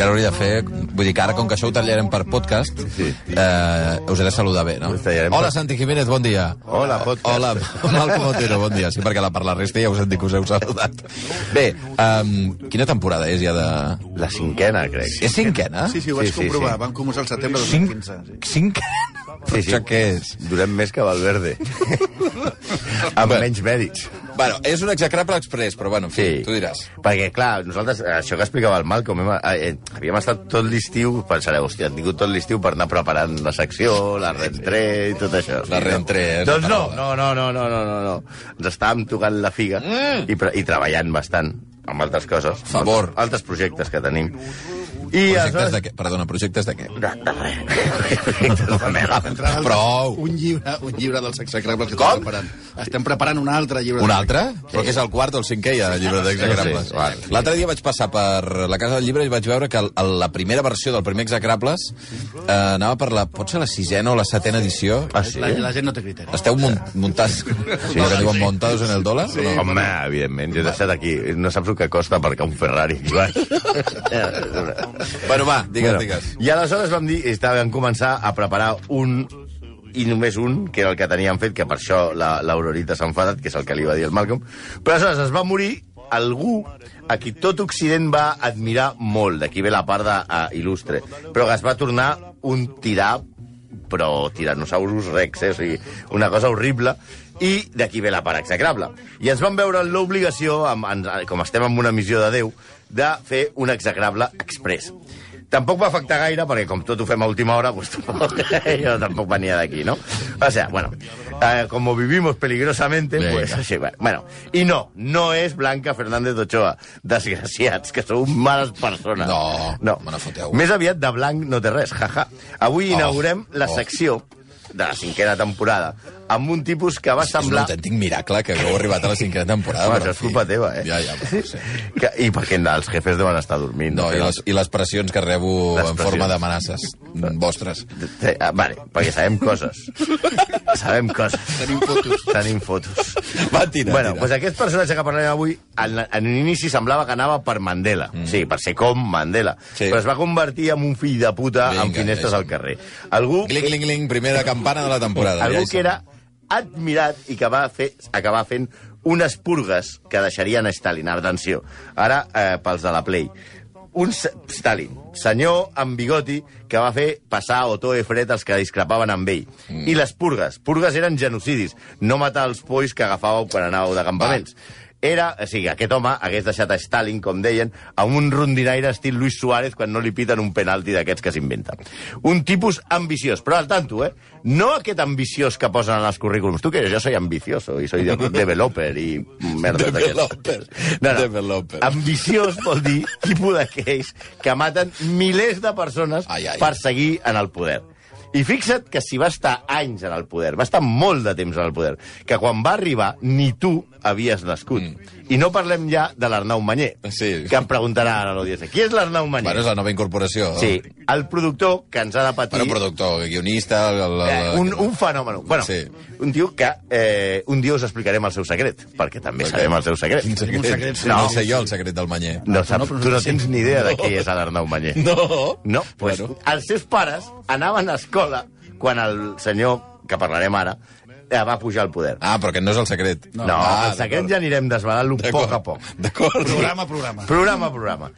à... Ja l'hauria de fer, vull dir que ara, com que això ho tallarem per podcast, Sí. eh, us he de saludar bé, no? Tallarem Hola, per- Santi Jiménez, bon dia. Hola, podcast. Hola, Malcom Otero, bon dia. Sí, perquè la, per la resta ja us hem dit que us heu saludat. Bé, um, quina temporada és ja de... La cinquena, crec. És cinquena? Sí, sí, ho vaig Sí, sí, comprovar. sí. Vam començar al setembre de Cinc... 2015. Sí. Cinquena? Sí, sí. Això què és? Durem més que Valverde. amb menys mèrits. Bueno, és un execrable express, però bueno, en fi, Sí. tu diràs. Perquè, clar, nosaltres, això que explicava el Malcolm, hem, eh, havíem estat tot l'estiu, pensareu, hòstia, han tingut tot l'estiu per anar preparant la secció, la rentré i tot això. La rentré, la Doncs no, paraula. no, no, no, no, no, no. Ens estàvem tocant la figa Mm. i, i treballant bastant amb altres coses. Favor. Altres projectes que tenim. I Projectes de què? Perdona, projectes de què? De, de res. De merda. Prou. Un llibre, un llibre dels execrables que Com? estem preparant. Estem preparant un altre llibre. Un altre? Però que és el quart o el cinquè ja, el llibre d'execrables. Sí, sí. L'altre dia vaig passar per la Casa del Llibre i vaig veure que el, el, la primera versió del primer execrables eh, anava per la... Pot ser la sisena o la setena edició? Ah, sí? La, la gent no té criteri. Esteu mun muntats, sí, el que diuen muntados en el dòlar? Sí. No? Home, evidentment, jo he deixat aquí. No saps el que costa aparcar un Ferrari. Bueno, va, digues, Bueno, digues. I aleshores vam dir, vam començar a preparar un i només un, que era el que teníem fet, que per això la- l'Aurorita s'ha enfadat, que és el que li va dir el Malcolm. Però aleshores es va morir algú a qui tot Occident va admirar molt, d'aquí ve la part de uh, il·lustre, però que es va tornar un tirà però Tyrannosaurus rex, eh? o sigui, una cosa horrible, i d'aquí ve la part execrable. I ens vam veure en l'obligació, com estem en una missió de Déu, de fer un execrable express. Tampoc va afectar gaire, perquè com tot ho fem a última hora, pues, tampoc, jo tampoc venia d'aquí, no? O sea, bueno, eh, como vivimos peligrosamente, Venga. pues així, va. bueno. I no, no és Blanca Fernández d'Ochoa, desgraciats, que sou males persones. No, no. me la foteu. Més aviat de blanc no té res, jaja. Avui Oh, inaugurem la oh. secció de la cinquena temporada amb un tipus que va És un semblar... autèntic miracle que hagueu arribat a la cinquena temporada. Home, però, això és culpa teva, eh? Ja, ja, però, sí. Que, I perquè els jefes deuen estar dormint. No, i Però- les, i les pressions que rebo Les en forma d'amenaces vostres. Sí, ah, vale, perquè sabem coses. sabem coses. Tenim fotos. Tenim fotos. Va, tira, bueno, tira. Pues aquest personatge que parlarem avui, en, en inici semblava que anava per Mandela. Mm. Sí, per ser com Mandela. Sí. Però es va convertir en un fill de puta Vinga, amb finestres al carrer. Algú, Gling, gling, gling, primera campana de la temporada. algú ja que era admirat i que va fer, acabar fent unes purgues que deixarien a Stalin. Atenció, ara eh, pels de la Play. Un Stalin, senyor amb bigoti, que va fer passar Otoe fred als que discrepaven amb ell. Mm. I les purgues. Purgues eren genocidis, no matar els polls que agafàveu quan anàveu de campaments. Era, o sigui, aquest home hagués deixat a Stalin, com deien, amb un rondinaire estil Luis Suárez quan no li piten un penalti d'aquests que s'inventa. Un tipus ambiciós, però al tanto, eh? No aquest ambiciós que posen en els currículums. Tu que jo soy ambicioso i soy de- developer i merda Developer. Developer. Ambiciós vol dir tipus d'aquells que maten milers de persones Ai, ai. per seguir en el poder. I fixa't que si va estar anys en el poder, va estar molt de temps en el poder, que quan va arribar ni tu havies nascut. Mm. I no parlem ja de l'Arnau Manyer, Sí. que em preguntarà ara l'audiència. Qui és l'Arnau Manyer? Bueno, és la nova incorporació. Sí, el productor que ens ha de patir... Bueno, productor, guionista... El, el, Eh, un, un fenomen. Bueno, Sí. un tio que eh, un dia us explicarem el seu secret, perquè també Ok. sabem el seu secret. Un secret. Un secret, sí. No, No. no sé jo el secret del Manyer. No, saps, no tu no tens ni idea de qui és l'Arnau Manyer. No. No, pues, Bueno. els seus pares anaven a escola quan el senyor, que parlarem ara, eh, va pujar al poder. Ah, però aquest no és el secret. No, no el secret ja anirem desvelant-lo poc a poc. D'acord. Programa, programa. Programa a programa.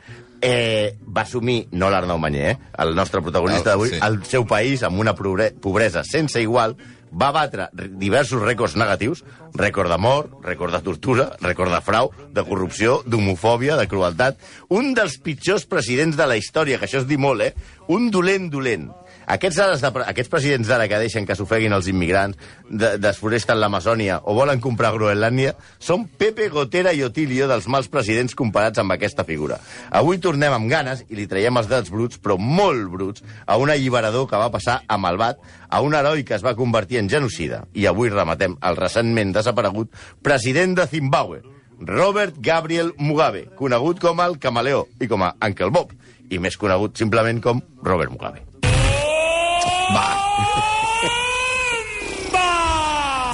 Eh, va assumir, no l'Arnau Manyer, eh, el nostre protagonista El- d'avui, sí. el seu país amb una pobre- pobresa sense igual, va batre diversos rècords negatius, rècord de mort, rècord de tortura, rècord de frau, de corrupció, d'homofòbia, de crueltat. Un dels pitjors presidents de la història, que això es dir molt, eh? Un dolent dolent. Aquests, ares de, aquests presidents d'ara que deixen que s'ofeguin els immigrants, de, desforesten l'Amazònia o volen comprar Groenlàndia, són Pepe Gotera i Otilio dels mals presidents comparats amb aquesta figura. Avui tornem amb ganes i li traiem els dedos bruts, però molt bruts, a un alliberador que va passar a malvat, a un heroi que es va convertir en genocida. I avui rematem el recentment desaparegut president de Zimbabue, Robert Gabriel Mugabe, conegut com el Camaleó i com a Uncle Bob, i més conegut simplement com Robert Mugabe.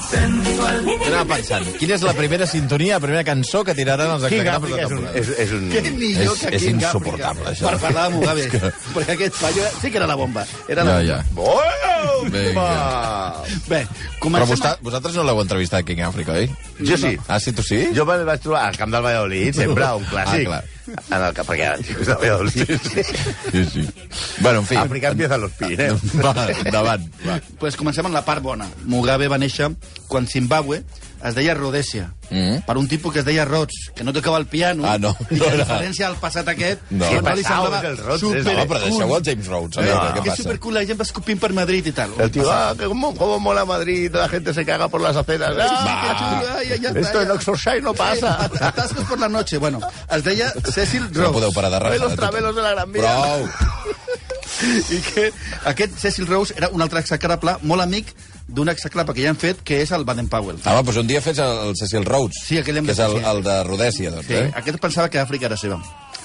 Jo anava pensant, quina és la primera sintonia, la primera cançó que tiraran els King exagraps de és temporada? És, és un... Què millor És- que és King insuportable, això. Per parlar de Mugabe. Perquè aquest paio sí que era la bomba. Era la Ja, bomba. ja. Oh! Vinga. Bé, Però comencem... vostè, vosaltres no l'heu entrevistat, King Africa, oi? Jo sí. Ah, sí, tu sí? Jo me'l vaig trobar al camp del Valladolid, sempre, un clàssic. Ah, clar. En el, camp- perquè ara tios de Valladolid. Sí, sí. Bueno, en fi. Àfrica empieza en los Pirineos. Va, endavant. Va. pues comencem amb la part bona. Mugabe va néixer quan Zimbabue es deia Rhodesia, Mm. per un tipus que es deia Rhodes, que no tocava el piano, Ah, no, i no que a era. diferència del passat aquest, No. que Que no li semblava és el Rhodes, super és, No, però deixeu cool. el James Rhodes, No, què que passa? supercool, la gent va escopint per Madrid i tal. El tío, ah, que cómo, cómo mola Madrid, la gente se caga por las aceras. Ah, que xulo, ai, ai, ja està, esto en. Oxfordshire no pasa. Eh, atascos por la noche. Bueno, es deia Cecil No podeu Rhodes. parar de Ay, rajar. los travelos de la Gran Vía. Prou. I que aquest Cecil Rose era un altre execrable molt amic d'un execrable que ja han fet, que és el Baden-Powell. Ah, va, doncs un dia fes el, el Cecil Rhodes, Sí, aquell que és de el, el de Rhodèsia, doncs, Sí, eh? aquest pensava que Àfrica era seva.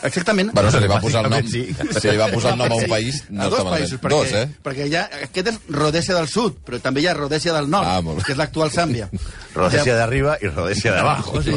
Exactament. Bueno, se li va posar el nom. Sí. Se li va posar el nom a un Sí, país, no a dos països, perquè, Dos, eh? perquè ha, aquest és Rhodèsia del Sud, però també hi ha Rhodèsia del Nord, Ah, molt que és l'actual Zàmbia. Rodesia de arriba y Rodesia de abajo. Oh, sí,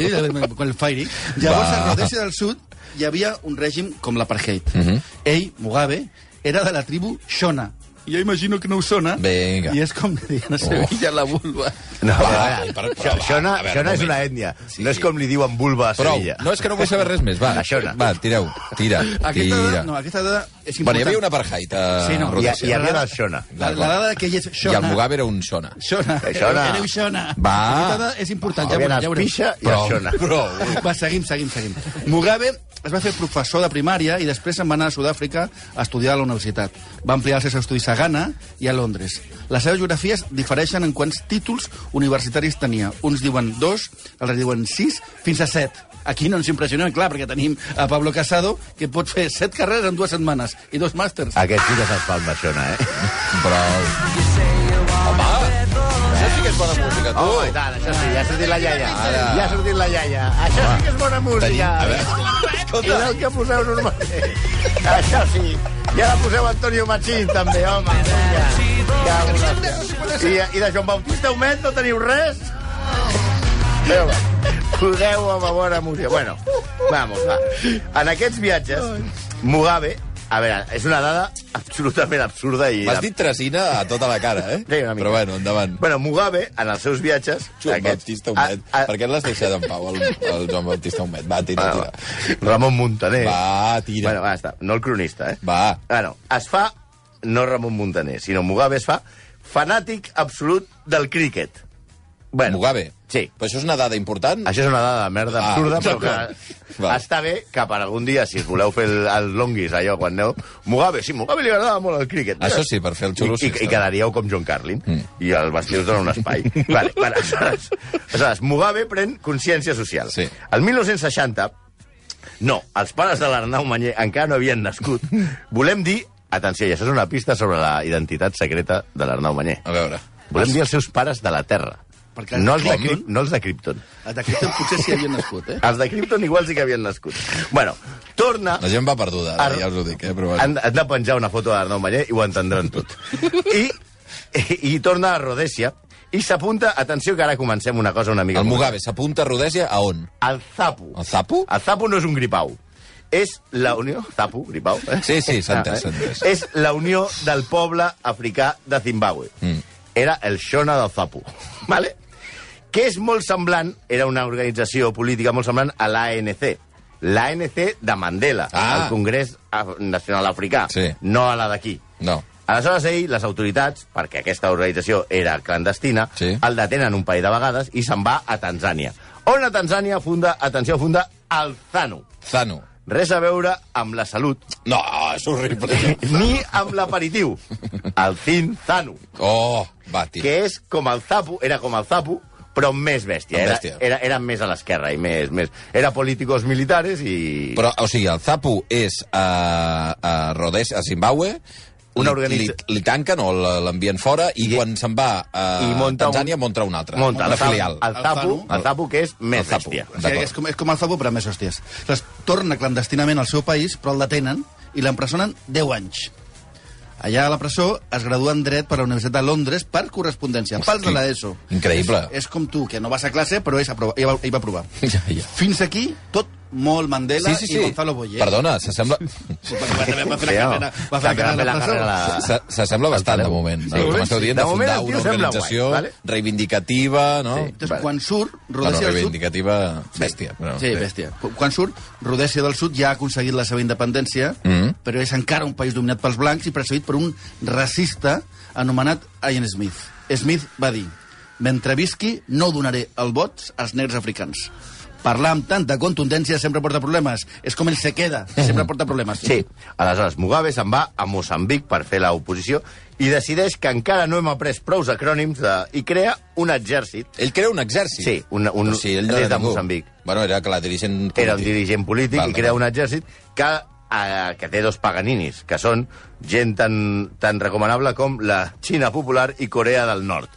con el Fairy. Llavors, Va. a Rhodèsia del Sud hi havia un règim com l'apartheid. Mhm. Ell, Mugabe, era de la tribu Shona. I jo imagino que no us sona. Vinga. I és com diuen a Sevilla, la vulva. No, Va, va, i per- va. però va, Xona, a veure, Xona un és una ètnia. Sí. No és com li diuen vulva a Prou. Sevilla. No, és que no vull saber res més. Va, La Xona. va tireu. Tira, Aquesta tira. dada, no, aquesta dada és important. Bueno, hi havia un apartheid a Sí, no, Hi, Rhodèsia. hi havia del Xona. La, la dada que és I Shona. el Mugabe era un Xona. Xona. Xona. Era un Xona. Va. Aquesta dada és important. Hi ja el veurem. Pixa i Prou, Xona. prou. Va, seguim, seguim, seguim. Mugabe es va fer professor de primària i després se'n va anar a Sud-àfrica a estudiar a la universitat. Va ampliar els seus estudis a Ghana i a Londres. Les seves biografies difereixen en quants títols universitaris tenia. Uns diuen dos, altres diuen sis, fins a set. Aquí no ens impressionem, clar, perquè tenim a Pablo Casado, que pot fer set carreres en dues setmanes i dos màsters. Aquest sí que se'n fa el Xona, eh? Prou. Que és bona música, tu. Oh, i tant, això sí, ja ha sortit la iaia. Ara. Ja ha sortit la iaia. Això sí que és bona música. Tenim- a veure, I del que poseu normalment. Això sí. I ara poseu Antonio Machín, també, home. Ja, I, I de Joan Bautista Humet no teniu res? Va. Poseu amb bona música. Bueno, vamos, va. En aquests viatges, Mugabe, a veure, és una dada absolutament absurda i... M'has dit tresina a tota la cara, eh? Sí, una mica. Però bueno, endavant. Bueno, Mugabe, en els seus viatges... Joan aquests- Baptista Humet. a- a- Per què l'has deixat en pau, el, el Joan Baptista Humet? Va, tira, Bueno, tira. Ramon Montaner. Va, tira. Bueno, va, està. No el cronista, eh? Va. Bueno, es fa, no Ramon Montaner, sinó Mugabe es fa fanàtic absolut del críquet. Bueno, Mugabe. Sí. Però això és una dada important? Això és una dada de merda Ah, absurda, però que Va. està bé que per algun dia, si voleu fer el, el longuis allò quan aneu... Mugabe, sí, Mugabe li agradava molt el críquet. Això sí, per fer el xulo, I, sí, i, i quedaríeu com John Carlin. Mm. I el vestir us dona un espai. vale, vale, aleshores, aleshores, Mugabe pren consciència social. Sí. El 1960, no, els pares de l'Arnau Manyer encara no havien nascut. Volem dir, atenció, i això és una pista sobre la identitat secreta de l'Arnau Manyer. A veure. Volem dir els seus pares de la Terra. Perquè No els, de, com? Kryp- no els de Krypton. El de Krypton potser sí havia nascut, eh? Els de Krypton igual sí que havien nascut. Bueno, torna... La gent va perduda, ara, Ar- ja us ho dic, eh? Però bueno. Han, han de penjar una foto d'Arnau Maller i ho entendran tot. I, i, i torna a Rhodèsia i s'apunta... Atenció, que ara comencem una cosa una mica... El Mugabe s'apunta a Rhodèsia a on? El Zapu. El Zapu? El Zapu no és un gripau. És la unió... Zapu, gripau. Eh? Sí, sí, s'ha entès, Ah, s'ha entès. És la unió del poble africà de Zimbabue. Mm. Era el Shona del Zapu. Vale? Que és molt semblant, era una organització política molt semblant a l'ANC. L'ANC de Mandela, Ah. el Congrés Nacional Africà, Sí. no a la d'aquí. No. Aleshores, ell, les autoritats, perquè aquesta organització era clandestina, Sí. el detenen un parell de vegades i se'n va a Tanzània. On a Tanzània funda, atenció, funda el ZANU. Zano. Res a veure amb la salut. No, és horrible. ni amb l'aperitiu, el Thin Zanu, Oh, va, tio. que és com el Zapu, era com el Zapu, però més bèstia. Era, bèstia. era, era més a l'esquerra i més, més... Era políticos militares i... Però, o sigui, el Zapu és a, a Rhodesia, a Zimbabue, Una li, organitza- li, li tanquen o l'envien fora i, I- quan se'n va a i munta un- Tanzània monta un altre, Monta una el, filial. El Zapu, El Zapu, que és més El Zapu. bèstia. O sigui, és, com, és com el Zapu, però més hòsties. Aleshores, torna clandestinament al seu país, però el detenen i l'empresonen 10 anys. Allà a la presó es gradua en dret per la Universitat de Londres per correspondència, pels de l'ESO. Increïble. És, és com tu, que no vas a classe, però aprova, ell, va, ell va provar. Ja, ja. Fins aquí, tot molt Mandela Sí, sí, sí. i Gonzalo Boyer. Perdona, s'assembla, Va, també va fer la Sí, carrera, va fer la carrera s'assembla bastant, de moment. Sí, Sí, com sí. esteu dient, De de moment fundar el tio una organització guai, vale? reivindicativa, no? Sí. Entonces, Vale. quan surt, Bueno, Rhodèsia del Sud... reivindicativa, bèstia. Però, Sí, bèstia. Quan surt, Rhodèsia del Sud ja ha aconseguit la seva independència, Mhm. però és encara un país dominat pels blancs i precedit per un racista anomenat Ian Smith. Smith va dir, mentre visqui no donaré el vot als negres africans. Parlar amb tanta contundència sempre porta problemes. És com el se queda, sempre porta problemes. Sí, aleshores Mugabe se'n va a Moçambic per fer l'oposició i decideix que encara no hem après prous acrònims de... i crea un exèrcit. Ell crea un exèrcit. Sí, un- un- o sigui, ell no des de ningú. Moçambic. Bueno, era que la dirigent... Era un polític. dirigent polític Val, i crea un exèrcit que, eh, que té dos paganinis, que són gent tan, tan recomanable com la Xina Popular i Corea del Nord.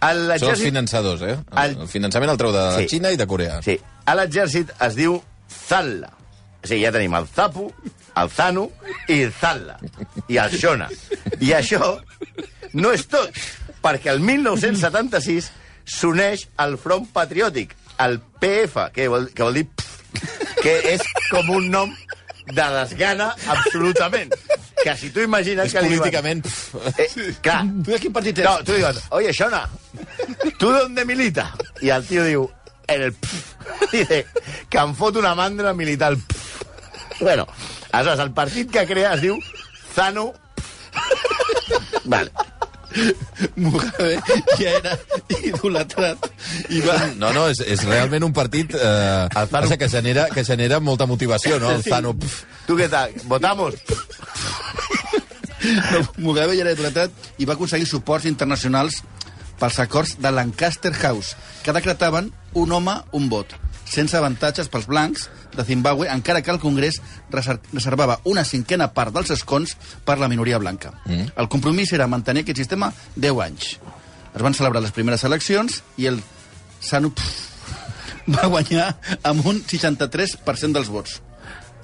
A Són els finançadors, eh? El- El finançament el treu de Sí. Xina i de Corea. Sí. A l'exèrcit es diu Zalla. O sigui, ja tenim el Zapu, el Zanu i el Zalla. I el Xona. I això no és tot, perquè el 1976 s'uneix al Front Patriòtic, el PF, que vol, que vol dir pf, que és com un nom de desgana absolutament. Que si tu imagines És que diuen- políticament... pff, Eh, clar. Tu de quin partit ets? No, tú digas, oye, Shona, ¿tú dónde milita? Y al tío digo, en el pf. Dice, que em fot una mandra militar el pf. Bueno, aleshores, el partit que crea es diu Zanu pf. Vale. Mugabe ja era idolatrat i va... No, no, és, és realment un partit eh, passa que genera, que genera molta motivació, no? El Zanu... pff, ¿Tú qué tal? ¿Votamos? No, Mugabe ja era idolatrat i va aconseguir suports internacionals pels acords de Lancaster House, que decretaven un home, un vot, sense avantatges pels blancs de Zimbabue, encara que el Congrés reser- reservava una cinquena part dels escons per la minoria blanca. Mm. El compromís era mantenir aquest sistema 10 anys. Es van celebrar les primeres eleccions i el Sanu va guanyar amb un 63% dels vots.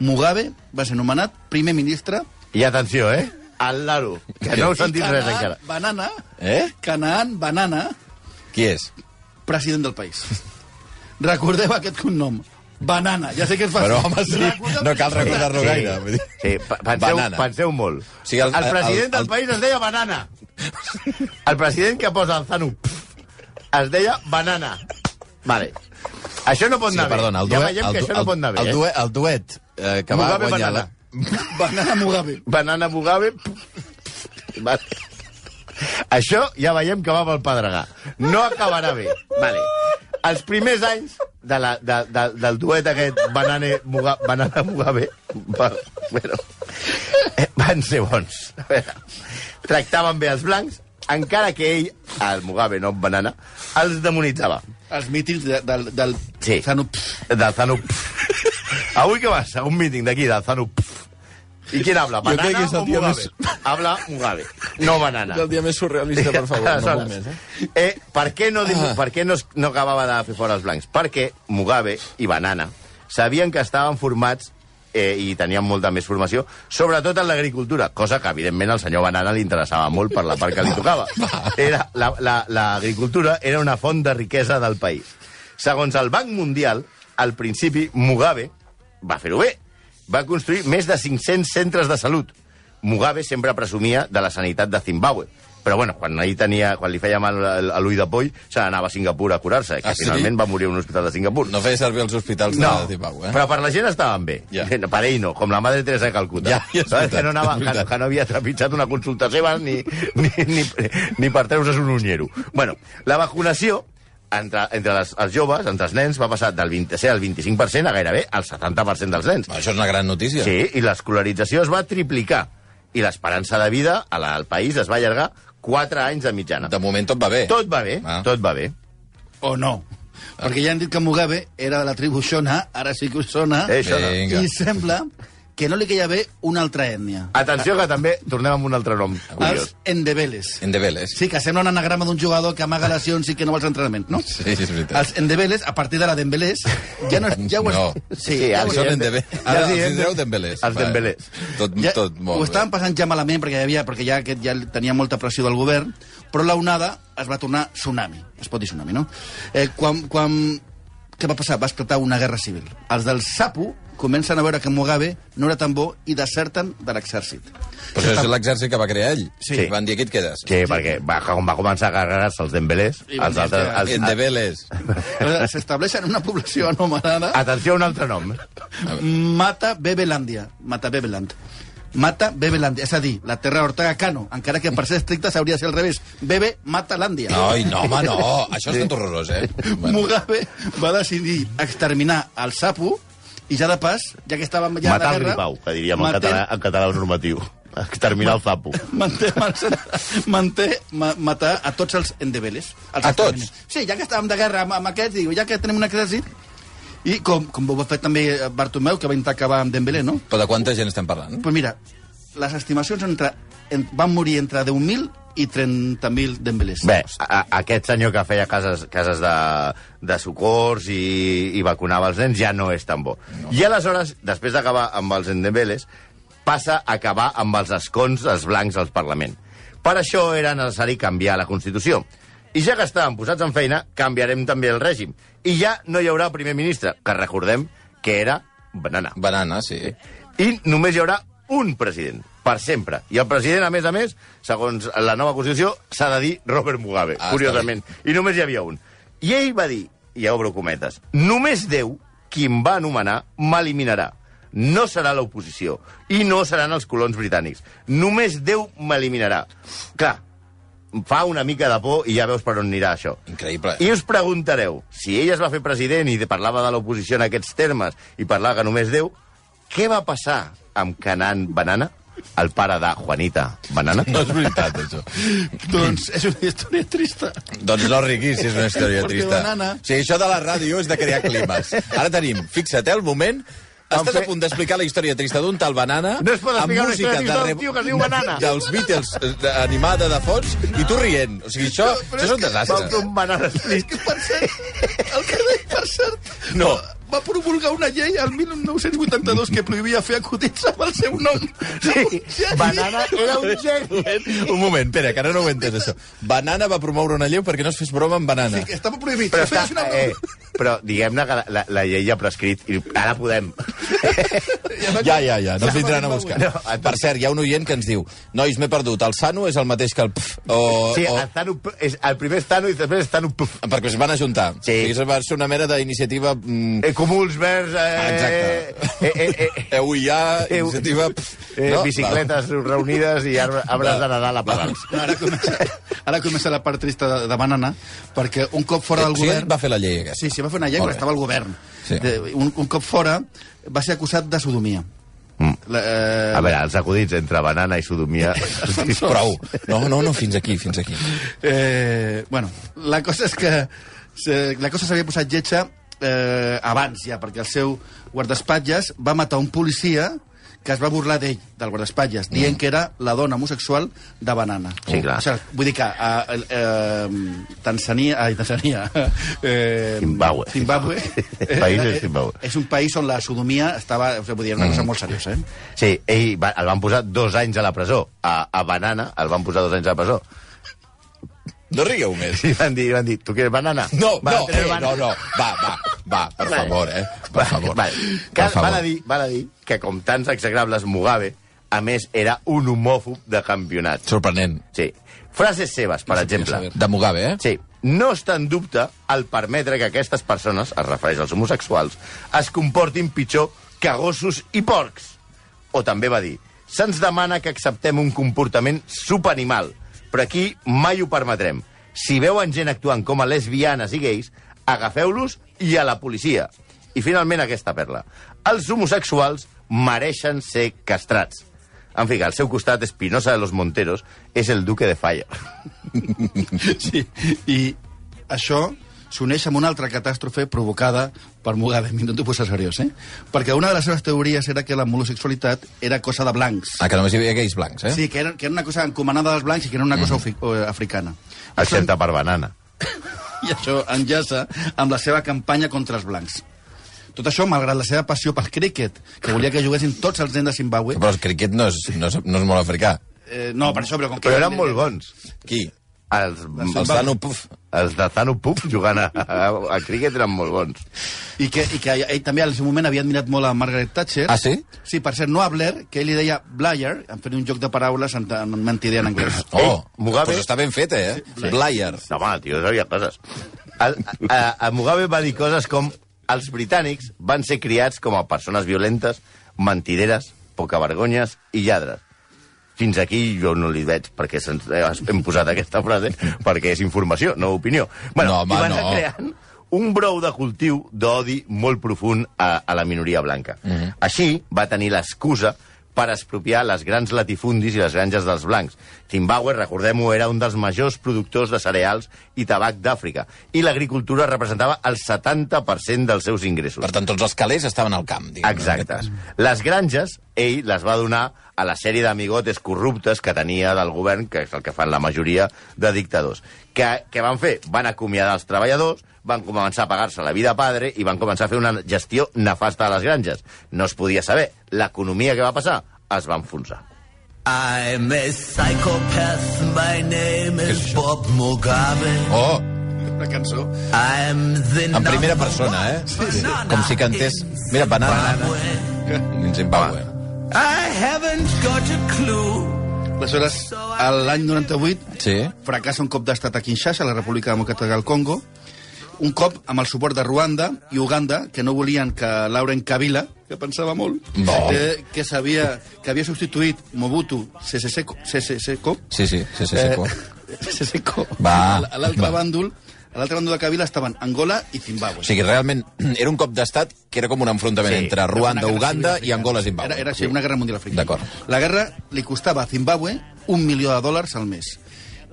Mugabe va ser nomenat primer ministre I atenció, eh? Al Laro, que no heu sentit res encara. Banana, Eh? Canaan Banana, Qui és? president del país. Recordeu aquest cognom. Banana, ja sé que és fàcil. Però, home, sí, no cal recordar-lo gaire. Vull dir. Sí, pa- penseu, Banana. penseu molt. O sigui, el- el, president el- el- del país es deia Banana. El president que posa el Zanu es deia Banana. Vale. Això no pot Sí, anar bé. perdona, el ja duet, veiem el, que això el, no pot anar bé. el, eh? duet, el duet eh, que va Mugabe guanyar... Banana. La... Banana Mugabe. Banana Mugabe... Va. Això ja veiem que va pel pedregar. No acabarà bé. Vale. Els primers anys de la, de, de, del duet aquest Banane, Muga, Banana Mugabe va, bueno, eh, van ser bons. A veure, tractaven bé els blancs, encara que ell, el Mugabe, no Banana, els demonitzava. Els mítings de, del, del Sí. Sanu... Del Zanu... Avui què vas? A un míting d'aquí, del Zanu... ¿Y quién habla? crec ¿Banana que és el o dia Mugabe? més- Habla Mugabe, no Banana. El dia més surrealista, per favor. No Aleshores, més, eh? eh, per què, no, ah. per què no, no acabava de fer fora els blancs? Perquè Mugabe i Banana sabien que estaven formats eh, i tenien molta més formació, sobretot en l'agricultura, cosa que, evidentment, al senyor Banana li interessava molt per la part que li tocava. Era, la- la- L'agricultura la, era una font de riquesa del país. Segons el Banc Mundial, al principi, Mugabe va fer-ho bé. Va construir més de 500 centres de salut. Mugabe sempre presumia de la sanitat de Zimbabue. Però, bueno, quan, ell tenia, quan li feia mal a l'ull de poll, se n'anava a Singapur a curar-se, que Ah, sí? finalment va morir a un hospital de Singapur. No feia servir els hospitals No, de Zimbabue, eh? però per la gent estaven bé. Ja. Per ell no, com la Madre Teresa de Calcuta. Ja, ja Saps? que, no veritat, anava, que, veritat. que no havia trepitjat una consulta seva ni, ni, ni, ni per treure's un unyero. Bueno, la vacunació entre, entre les, els joves, entre els nens, va passar del 20, ser el 25% a gairebé el 70% dels nens. Això és una gran notícia. Sí, i l'escolarització es va triplicar. I l'esperança de vida a la, al país es va allargar 4 anys de mitjana. De moment tot va bé. Tot va bé, Ah. tot va bé. O no. Perquè ja han dit que Mugabe era de la tribu Shona, ara sí que ho sona, Eh, i sembla que no li queia bé una altra ètnia. Atenció que també tornem amb un altre nom Els endebeles. Endebeles. Sí, que sembla un anagrama d'un jugador que amaga lesions i que no va als entrenaments, no? Sí, és veritat. Els endebeles, a partir d'ara Dembélés, ja no... Ja ho No. Sí, Sí, ja ho Són sí, Endebe... ja Ara sí, els hem de- direu Dembélés. els Vale. Dembélés. Tot, ja, tot molt ho bé. estaven passant ja malament perquè hi havia, perquè ja aquest ja tenia molta pressió del govern, però la onada es va tornar tsunami. Es pot dir tsunami, no? Eh, quan, quan... Què va passar? Va esclatar una guerra civil. Els del Sapu comencen a veure que Mugabe no era tan bo i deserten de l'exèrcit. Però això és l'exèrcit que va crear ell. Sí. Van dir, aquí et quedes. Sí, perquè va, quan va començar a carregar-se els Dembélés, els altres... hòstia, Els, Endebeles. Aleshores, S'estableixen una població anomenada Atenció a un altre nom. Mata Bebelandia. Mata Bebeland. Mata Bebelandia. És a dir, la terra d'Ortega Cano, encara que per ser estricte s'hauria de ser al revés. Bebe mata Làndia. Ai, no, home, no. Això és tot horrorós, eh? Mugabe va decidir exterminar el sapo i ja de pas, ja que estàvem ja Matar de el guerra... gripau, que diríem en manté- català, en català normatiu. Exterminar el zapo. Manté, manté ma, matar a tots els endebeles. Els A tots? Sí, ja que estàvem de guerra amb, amb aquests, digo, ja que tenim un exèrcit, i com, com ho va fer també Bartomeu, que va intentar acabar amb Dembélé, no? Però de quanta gent estem parlant? Pues mira, les estimacions entre, en, van morir entre 10.000 i 30.000 Dembélés. Bé, a, a, aquest senyor que feia cases, cases de, de socors i, i vacunava els nens ja no és tan bo. No. I aleshores, després d'acabar amb els endebeles, passa a acabar amb els escons dels blancs al Parlament. Per això era necessari canviar la Constitució. I ja que estàvem posats en feina, canviarem també el règim. I ja no hi haurà primer ministre, que recordem que era Banana. Banana, sí. I només hi haurà un president, per sempre. I el president, a més a més, segons la nova Constitució, s'ha de dir Robert Mugabe, Ah, curiosament. I només hi havia un. I ell va dir, i ja obro cometes, només Déu, qui em va anomenar, m'eliminarà. No serà l'oposició. I no seran els colons britànics. Només Déu m'eliminarà. Clar, fa una mica de por i ja veus per on anirà això. Increïble. I us preguntareu, si ell es va fer president i de- parlava de l'oposició en aquests termes i parlava que només Déu, què va passar amb Canan Banana, el pare de Juanita Banana? No és veritat, això. Doncs és una història trista. Doncs no, Riqui, si és una història Perquè trista. banana- O sigui, això de la ràdio és de crear climes. Ara tenim, fixa't, eh, el moment... Estàs fer- a punt d'explicar la història trista d'un tal Banana No es pot història trista d'un Rebo- tio que es diu Banana. dels Beatles eh, animada de fons i tu rient. O sigui, això, Però això és un Va fer desastre. un banana split. Que per cert, el que deia, per cert, No. Va promulgar una llei al 1982 que prohibia fer acudits amb el seu nom. Sí, Banana era un geni. Un moment, espera, que ara no ho entès, això. Banana va promoure una llei perquè no es fes broma amb banana. Sí, estava prohibit. Però, està, una eh, però diguem-ne que la, la, la llei ja ha prescrit i ara podem. Ja, ja, ja, no ens vindran a buscar. No, Per cert, hi ha un oient que ens diu Nois, m'he perdut, el Sano és el mateix que el Pf, o, Sí, o, el, Tano, és, el primer és Tano i després és Tano Puf. perquè es van ajuntar. Sí. O sigui, va ser una mera d'iniciativa... Mm, Eh, comuns verds... Eh, Exacte. Eh, eh, eh, EUIA, Eu- iniciativa... Eh, bicicletes reunides i arbre, arbres de Nadal apagats. No, ara, comença, ara comença la part trista de, de Banana, perquè un cop fora del O sigui, govern... va fer la llei aquesta. Sí, sí, va fer una llei, bé. estava al govern. Sí. De, un, un cop fora va ser acusat de sodomia. Mm. La, eh, A veure, els acudits entre banana i sodomia... Prou. No, no, no, fins aquí, fins aquí. Eh, bueno, la cosa és que la cosa s'havia posat lletja eh, abans ja, perquè el seu guardaespatlles va matar un policia que es va burlar d'ell, del guardaespatlles, dient que era la dona homosexual de Banana. Sí, clar. O sigui, vull dir que a, a, a, Tanzania... Ai, Tanzania... Eh, Zimbabue. Zimbabue. El país és Zimbabue. És un país on la sodomia estava... O sigui, vull dir, una cosa molt seriosa, eh? Sí, ell va, el van posar dos anys a la presó. A, a Banana el van posar dos anys a la presó. No rigueu més. I van dir, van dir tu quieres banana? No, Va, no, eh, banana. no, no. Va, va, va, per Vale. favor, eh? Per favor. Vale. Que, Per favor. val, a dir, val a dir que, com tants execrables, Mugabe, a més, era un homòfob de campionat. Sorprenent. Sí. Frases seves, per exemple. De Mugabe, eh? Sí. No està en dubte el permetre que aquestes persones, es refereix als homosexuals, es comportin pitjor que gossos i porcs. O també va dir, se'ns demana que acceptem un comportament subanimal, però aquí mai ho permetrem. Si veuen gent actuant com a lesbianes i gais, agafeu-los i a la policia. I finalment aquesta perla. Els homosexuals mereixen ser castrats. En fi, al seu costat, Espinosa de los Monteros és el duque de Falla. Sí, i això s'uneix amb una altra catàstrofe provocada per Mugabe, m'intento posar seriós, eh? Perquè una de les seves teories era que la homosexualitat era cosa de blancs. Ah, que només hi havia gais blancs, eh? Sí, que era, que era una cosa encomanada dels blancs i que era una cosa mm. africana. Excepte per banana. I això enllaça amb la seva campanya contra els blancs. Tot això, malgrat la seva passió pel críquet, que volia que juguessin tots els nens de Zimbabue... Però el criquet no és, no és, no és molt africà. Eh, no, per això, però com que... Però eren molt bons. Qui? Els, Els Zanu Puf. els de Zanu Pup jugant a, a, a críquet eren molt bons. I que, i que ell també al seu moment havia admirat molt a Margaret Thatcher. Ah, sí? Sí, per cert, no a Blair, que ell li deia Blair, en fent un joc de paraules en, en mentider en anglès. Oh, Ei, Mugabe- Pues està ben fet, eh? Sí. Blair. No, home, tio sabia coses. El, a, a Mugabe va dir coses com els britànics van ser criats com a persones violentes, mentideres, poca vergonyes i lladres. Fins aquí jo no li veig perquè eh, hem posat aquesta frase perquè és informació, no opinió. Bueno, No, home, i va anar no. creant un brou de cultiu d'odi molt profund a, a la minoria blanca. Mm. -hmm. Així va tenir l'excusa per expropiar les grans latifundis i les granges dels blancs. Zimbabue, recordem-ho, era un dels majors productors de cereals i tabac d'Àfrica, i l'agricultura representava el 70% dels seus ingressos. Per tant, tots els calés estaven al camp, diguem. Exactes. Les granges, ell les va donar a la sèrie d'amigotes corruptes que tenia del govern, que és el que fan la majoria de dictadors. Què, què van fer? Van acomiadar els treballadors, van començar a pagar-se la vida padre i van començar a fer una gestió nefasta de les granges. No es podia saber. L'economia que va passar es va enfonsar. I'm a psychopath. My name is Bob Mugabe. Oh, La cançó. I'm the en primera persona, eh? one banana Com si cantés... Mira, banana Zimbabwe. en Zimbabue. I haven't got a clue. Aleshores, l'any 98, Sí. fracassa un cop d'estat a Kinshasa, a la República Democràtica del Congo, un cop amb el suport de Ruanda i Uganda, que no volien que Lauren Kabila, que pensava molt, No. eh, que, sabia, que havia substituït Mobutu Sese Seko, Sese Seko, Sí, sí, sí, sí, seco. Eh, Sese Seko. L'altre bàndol, a l'altre bàndol de Kabila estaven Angola i Zimbabue. O sigui, realment, era un cop d'estat que era com un enfrontament Sí, entre Ruanda, Uganda i africana. Angola-Zimbabue. Era, era així, una guerra mundial africana. D'acord. La guerra li costava a Zimbabue un milió de dòlars al mes.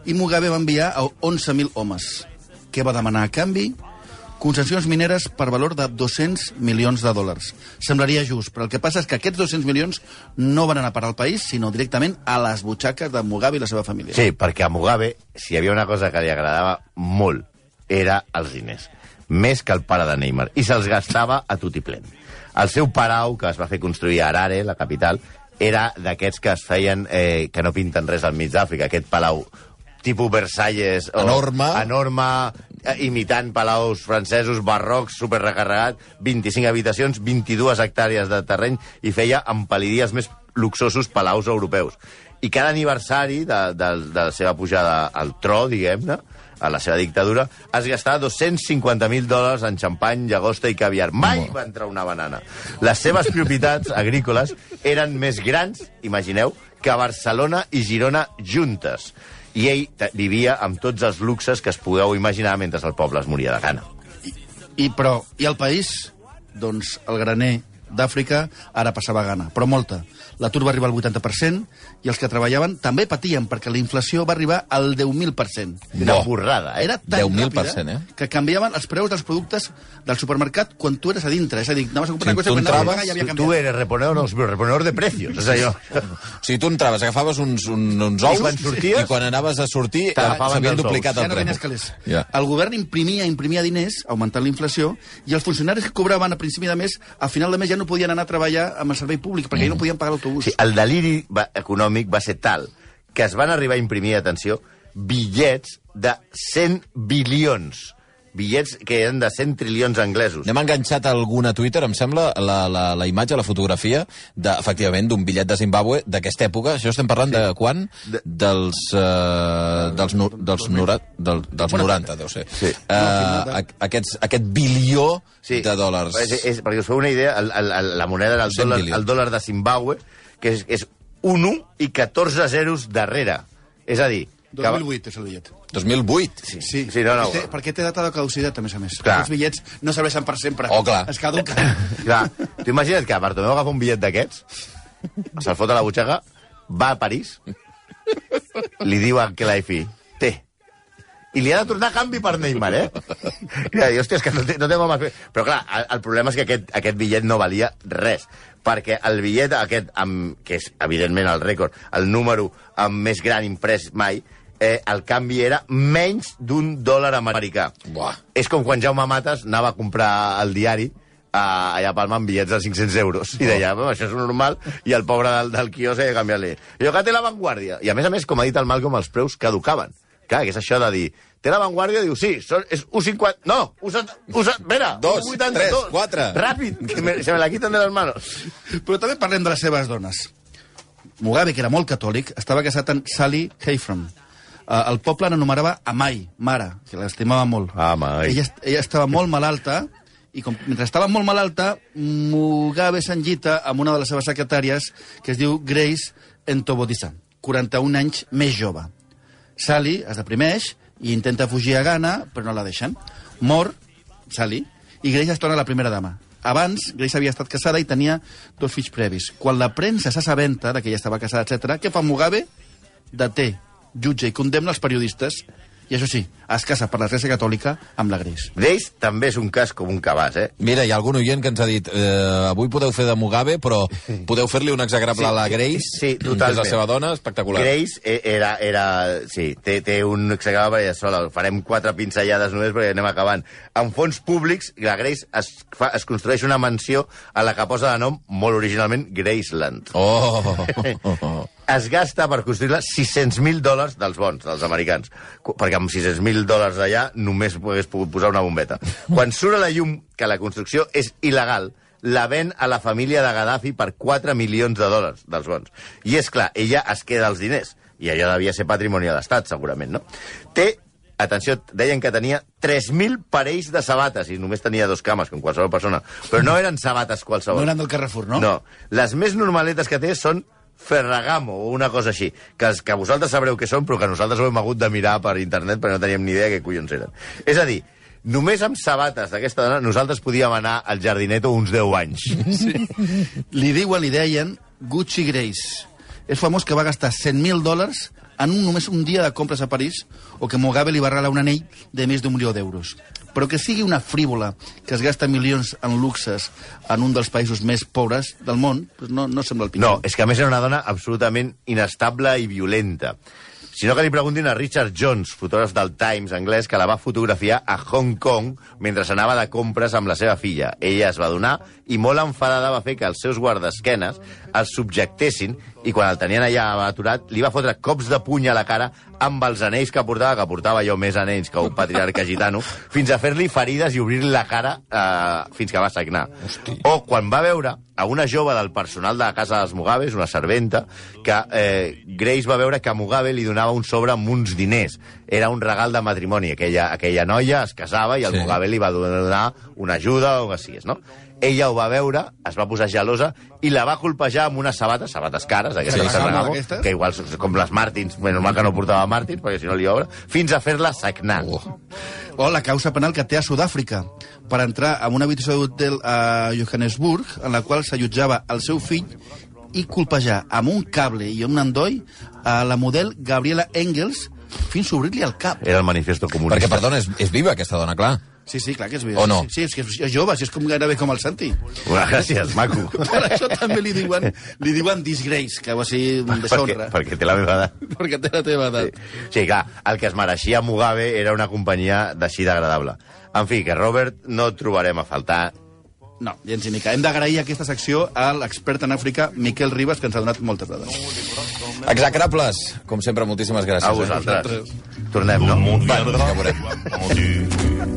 I Mugabe va enviar a 11.000 homes. Què va demanar a canvi? Concessions mineres per valor de 200 milions de dòlars. Semblaria just, però el que passa és que aquests 200 milions no van anar a parar al país, sinó directament a les butxaques de Mugabe i la seva família. Sí, perquè a Mugabe, si hi havia una cosa que li agradava molt, era els diners. Més que el pare de Neymar. I se'ls gastava a tot i plen. El seu palau, que es va fer construir a Harare, la capital, era d'aquests que es feien, eh, que no pinten res al mig d'Àfrica, aquest palau tipus Versalles... o- Enorme. Enorme, eh, imitant palaus francesos, barrocs, superrecarregat, 25 habitacions, 22 hectàrees de terreny, i feia empal·lidir els més luxosos palaus europeus. I cada aniversari de, de, de la seva pujada al tro, diguem-ne, a la seva dictadura, es gastava 250.000 dòlars en xampany, llagosta i caviar. Mai va entrar una banana. Les seves propietats agrícoles eren més grans, imagineu, que Barcelona i Girona juntes. I ell vivia amb tots els luxes que es podeu imaginar mentre el poble es moria de gana. I, però, i el país? Doncs el graner d'Àfrica ara passava gana, però molta. L'atur va arribar al 80% i els que treballaven també patien perquè la inflació va arribar al 10.000%. Una Bo. borrada, eh? Era tan 10.000%, ràpida eh? que canviaven els preus dels productes del supermercat quan tu eres a dintre. És a dir, anaves a comprar Sí, una cosa quan entraves, i havia Tu, canviat. tu eres reponedor, no, reponedor de precios. És allò. O sigui, tu entraves, agafaves uns, un, uns ous quan sorties, i quan anaves a sortir t'agafaven s'havien dels duplicat Ja el no preu. venies calés. Ja. El govern imprimia, imprimia diners, augmentant la inflació, i els funcionaris que cobraven a principi de mes, a final de mes ja no podien anar a treballar amb el servei públic, perquè mm. ja no podien pagar l'autobús. Sí, el deliri va, econòmic va ser tal que es van arribar a imprimir, atenció, bitllets de 100 bilions. Bitllets que eren de 100 trilions anglesos. N'hem enganxat a alguna Twitter, em sembla, la, la, la imatge, la fotografia, de, efectivament, d'un bitllet de Zimbabue d'aquesta època. Això estem parlant de quan? De- Dels, uh, dels, nu, dels, nora, del, dels 90, deu ser. Sí. Uh, aquests, aquest bilió Sí. de dòlars. És, és, perquè us feu una idea, el, el, el, la moneda era el 100 dòlar, bilions. el dòlar de Zimbabue, que és, és un 1 i 14 zeros darrere. És a dir, 2008 és el bitllet. 2008. Sí, Sí, no, no. Perquè té, perquè té data de caducitat, a més a més. Clar. Els bitllets no serveixen per sempre. Oh, clar. Es caduquen. Clar, tu imagina't que Bartomeu agafa un bitllet d'aquests, se'l fot a la butxaca, va a París, li diu a Kelaifi, té. I li ha de tornar a canvi per Neymar, eh? I hòstia, és que no, té, no tengo más... fe". Però clar, el, el problema és que aquest, aquest bitllet no valia res, perquè el bitllet aquest, amb, que és evidentment el rècord, el número amb més gran imprès mai, eh, el canvi era menys d'un dòlar americà. Buah. És com quan Jaume Mates anava a comprar el diari a, allà a Palma amb bitllets de 500 euros. I deia, "Bueno, això és normal, i el pobre del, del quios ha de canviar-li. I jo que té la Vanguardia. I a més a més, com ha dit el Malcolm, els preus caducaven. Clar, que és això de dir, té la Vanguardia, diu, sí, són, és 1,50... No, usa, usa, espera, Dos, 1,82. tres, quatre. Ràpid, que me, se me la quitan de les manos. Però també parlem de les seves dones. Mugabe, que era molt catòlic, estava casat amb Sally Hayfram. Uh, el poble l'anomenava Amai, mare, que l'estimava molt. Amai. Ella, est- ella estava molt malalta, i com, mentre estava molt malalta, Mugabe s'engita amb una de les seves secretàries, que es diu Grace Entobodisa, 41 anys més jove. Sally es deprimeix i intenta fugir a Ghana, però no la deixen. Mor Sally i Grace es torna la primera dama. Abans, Grace havia estat casada i tenia dos fills previs. Quan la premsa s'assabenta de que ella estava casada, etc, què fa Mugabe? Deté, jutja i condemna els periodistes i això sí, es casa per l'Església Catòlica amb la Grace. D'ells també és un cas com un cabàs, eh? Mira, hi ha algun oient que ens ha dit eh, avui podeu fer de Mugabe, però podeu fer-li un exagrable Sí, a la Grace, sí, que és la seva dona, espectacular. Grace eh, era, era, sí, té, té un exagrable ella sola. Farem quatre pinzellades només perquè anem acabant. En fons públics, la Grace es, fa, es construeix una mansió a la que posa de nom, molt originalment, Graceland. Oh! Es gasta per construir-la 600.000 dòlars dels bons, dels americans. Perquè amb 600.000 dòlars d'allà només hagués pogut posar una bombeta. Quan surt a la llum que la construcció és il·legal, la ven a la família de Gaddafi per 4 milions de dòlars dels bons. I és clar, ella es queda els diners. I allò devia ser patrimoni de l'Estat, segurament, no? Té, atenció, deien que tenia 3.000 parells de sabates, i només tenia dos cames, com qualsevol persona. Però no eren sabates qualsevol. No eren del Carrefour, no? No. Les més normaletes que té són Ferragamo o una cosa així, que, els- que vosaltres sabreu què són, però que nosaltres ho hem hagut de mirar per internet perquè no teníem ni idea de què collons eren. És a dir, només amb sabates d'aquesta dona nosaltres podíem anar al jardineto uns 10 anys. Li diuen, li deien Gucci Grace. És famós que va gastar 100.000 dòlars en un, només un dia de compres a París o que Mugabe li va regalar un anell de més d'un milió d'euros. Però que sigui una frívola que es gasta milions en luxes en un dels països més pobres del món, doncs no, no sembla el pitjor. No, és que a més era una dona absolutament inestable i violenta. Si no que li preguntin a Richard Jones, fotògraf del Times anglès, que la va fotografiar a Hong Kong mentre anava de compres amb la seva filla. Ella es va donar i molt enfadada va fer que els seus guardesquenes els subjectessin i quan el tenien allà aturat li va fotre cops de puny a la cara amb els anells que portava, que portava jo més anells que un patriarca gitano, fins a fer-li ferides i obrir-li la cara eh, fins que va sagnar. O quan va veure a una jove del personal de la casa dels Mugaves, una serventa, que eh, Grace va veure que a Mugabe li donava un sobre amb uns diners. Era un regal de matrimoni. Aquella, aquella noia es casava i el Sí. Mugabe li va donar una ajuda o que sigués, no? Ella ho va veure, es va posar gelosa i la va colpejar amb unes sabates, sabates cares, aquestes Sí, de. Ferragamo, Aquestes? que igual com les Martins, menys mal que no portava Martins, perquè si no li obre, fins a fer-la sagnar. Oh. O la causa penal que té a Sud-àfrica per entrar en una habitació d'hotel a Johannesburg en la qual s'allotjava el seu fill i colpejar amb un cable i un endoll a la model Gabriela Engels fins a obrir-li el cap. Era el manifesto comunista. Perquè, perdona, és, és viva aquesta dona, clar. Sí, sí, clar que és bé. O no? Sí, sí, és que és, és jove, és com gairebé com el Santi. Bueno, gràcies, maco. Per això també li diuen, li diuen disgrace, que va ser un perquè, deshonra. perquè té la meva edat. perquè té la teva edat. Sí. sí, clar, el que es mereixia Mugabe era una companyia d'així d'agradable. En fi, que Robert no trobarem a faltar. No, gens ni mica. Hem d'agrair aquesta secció a l'expert en Àfrica, Miquel Ribas, que ens ha donat moltes dades. Execrables, com sempre, moltíssimes gràcies. A eh? vosaltres. Tornem, no? ja veurem.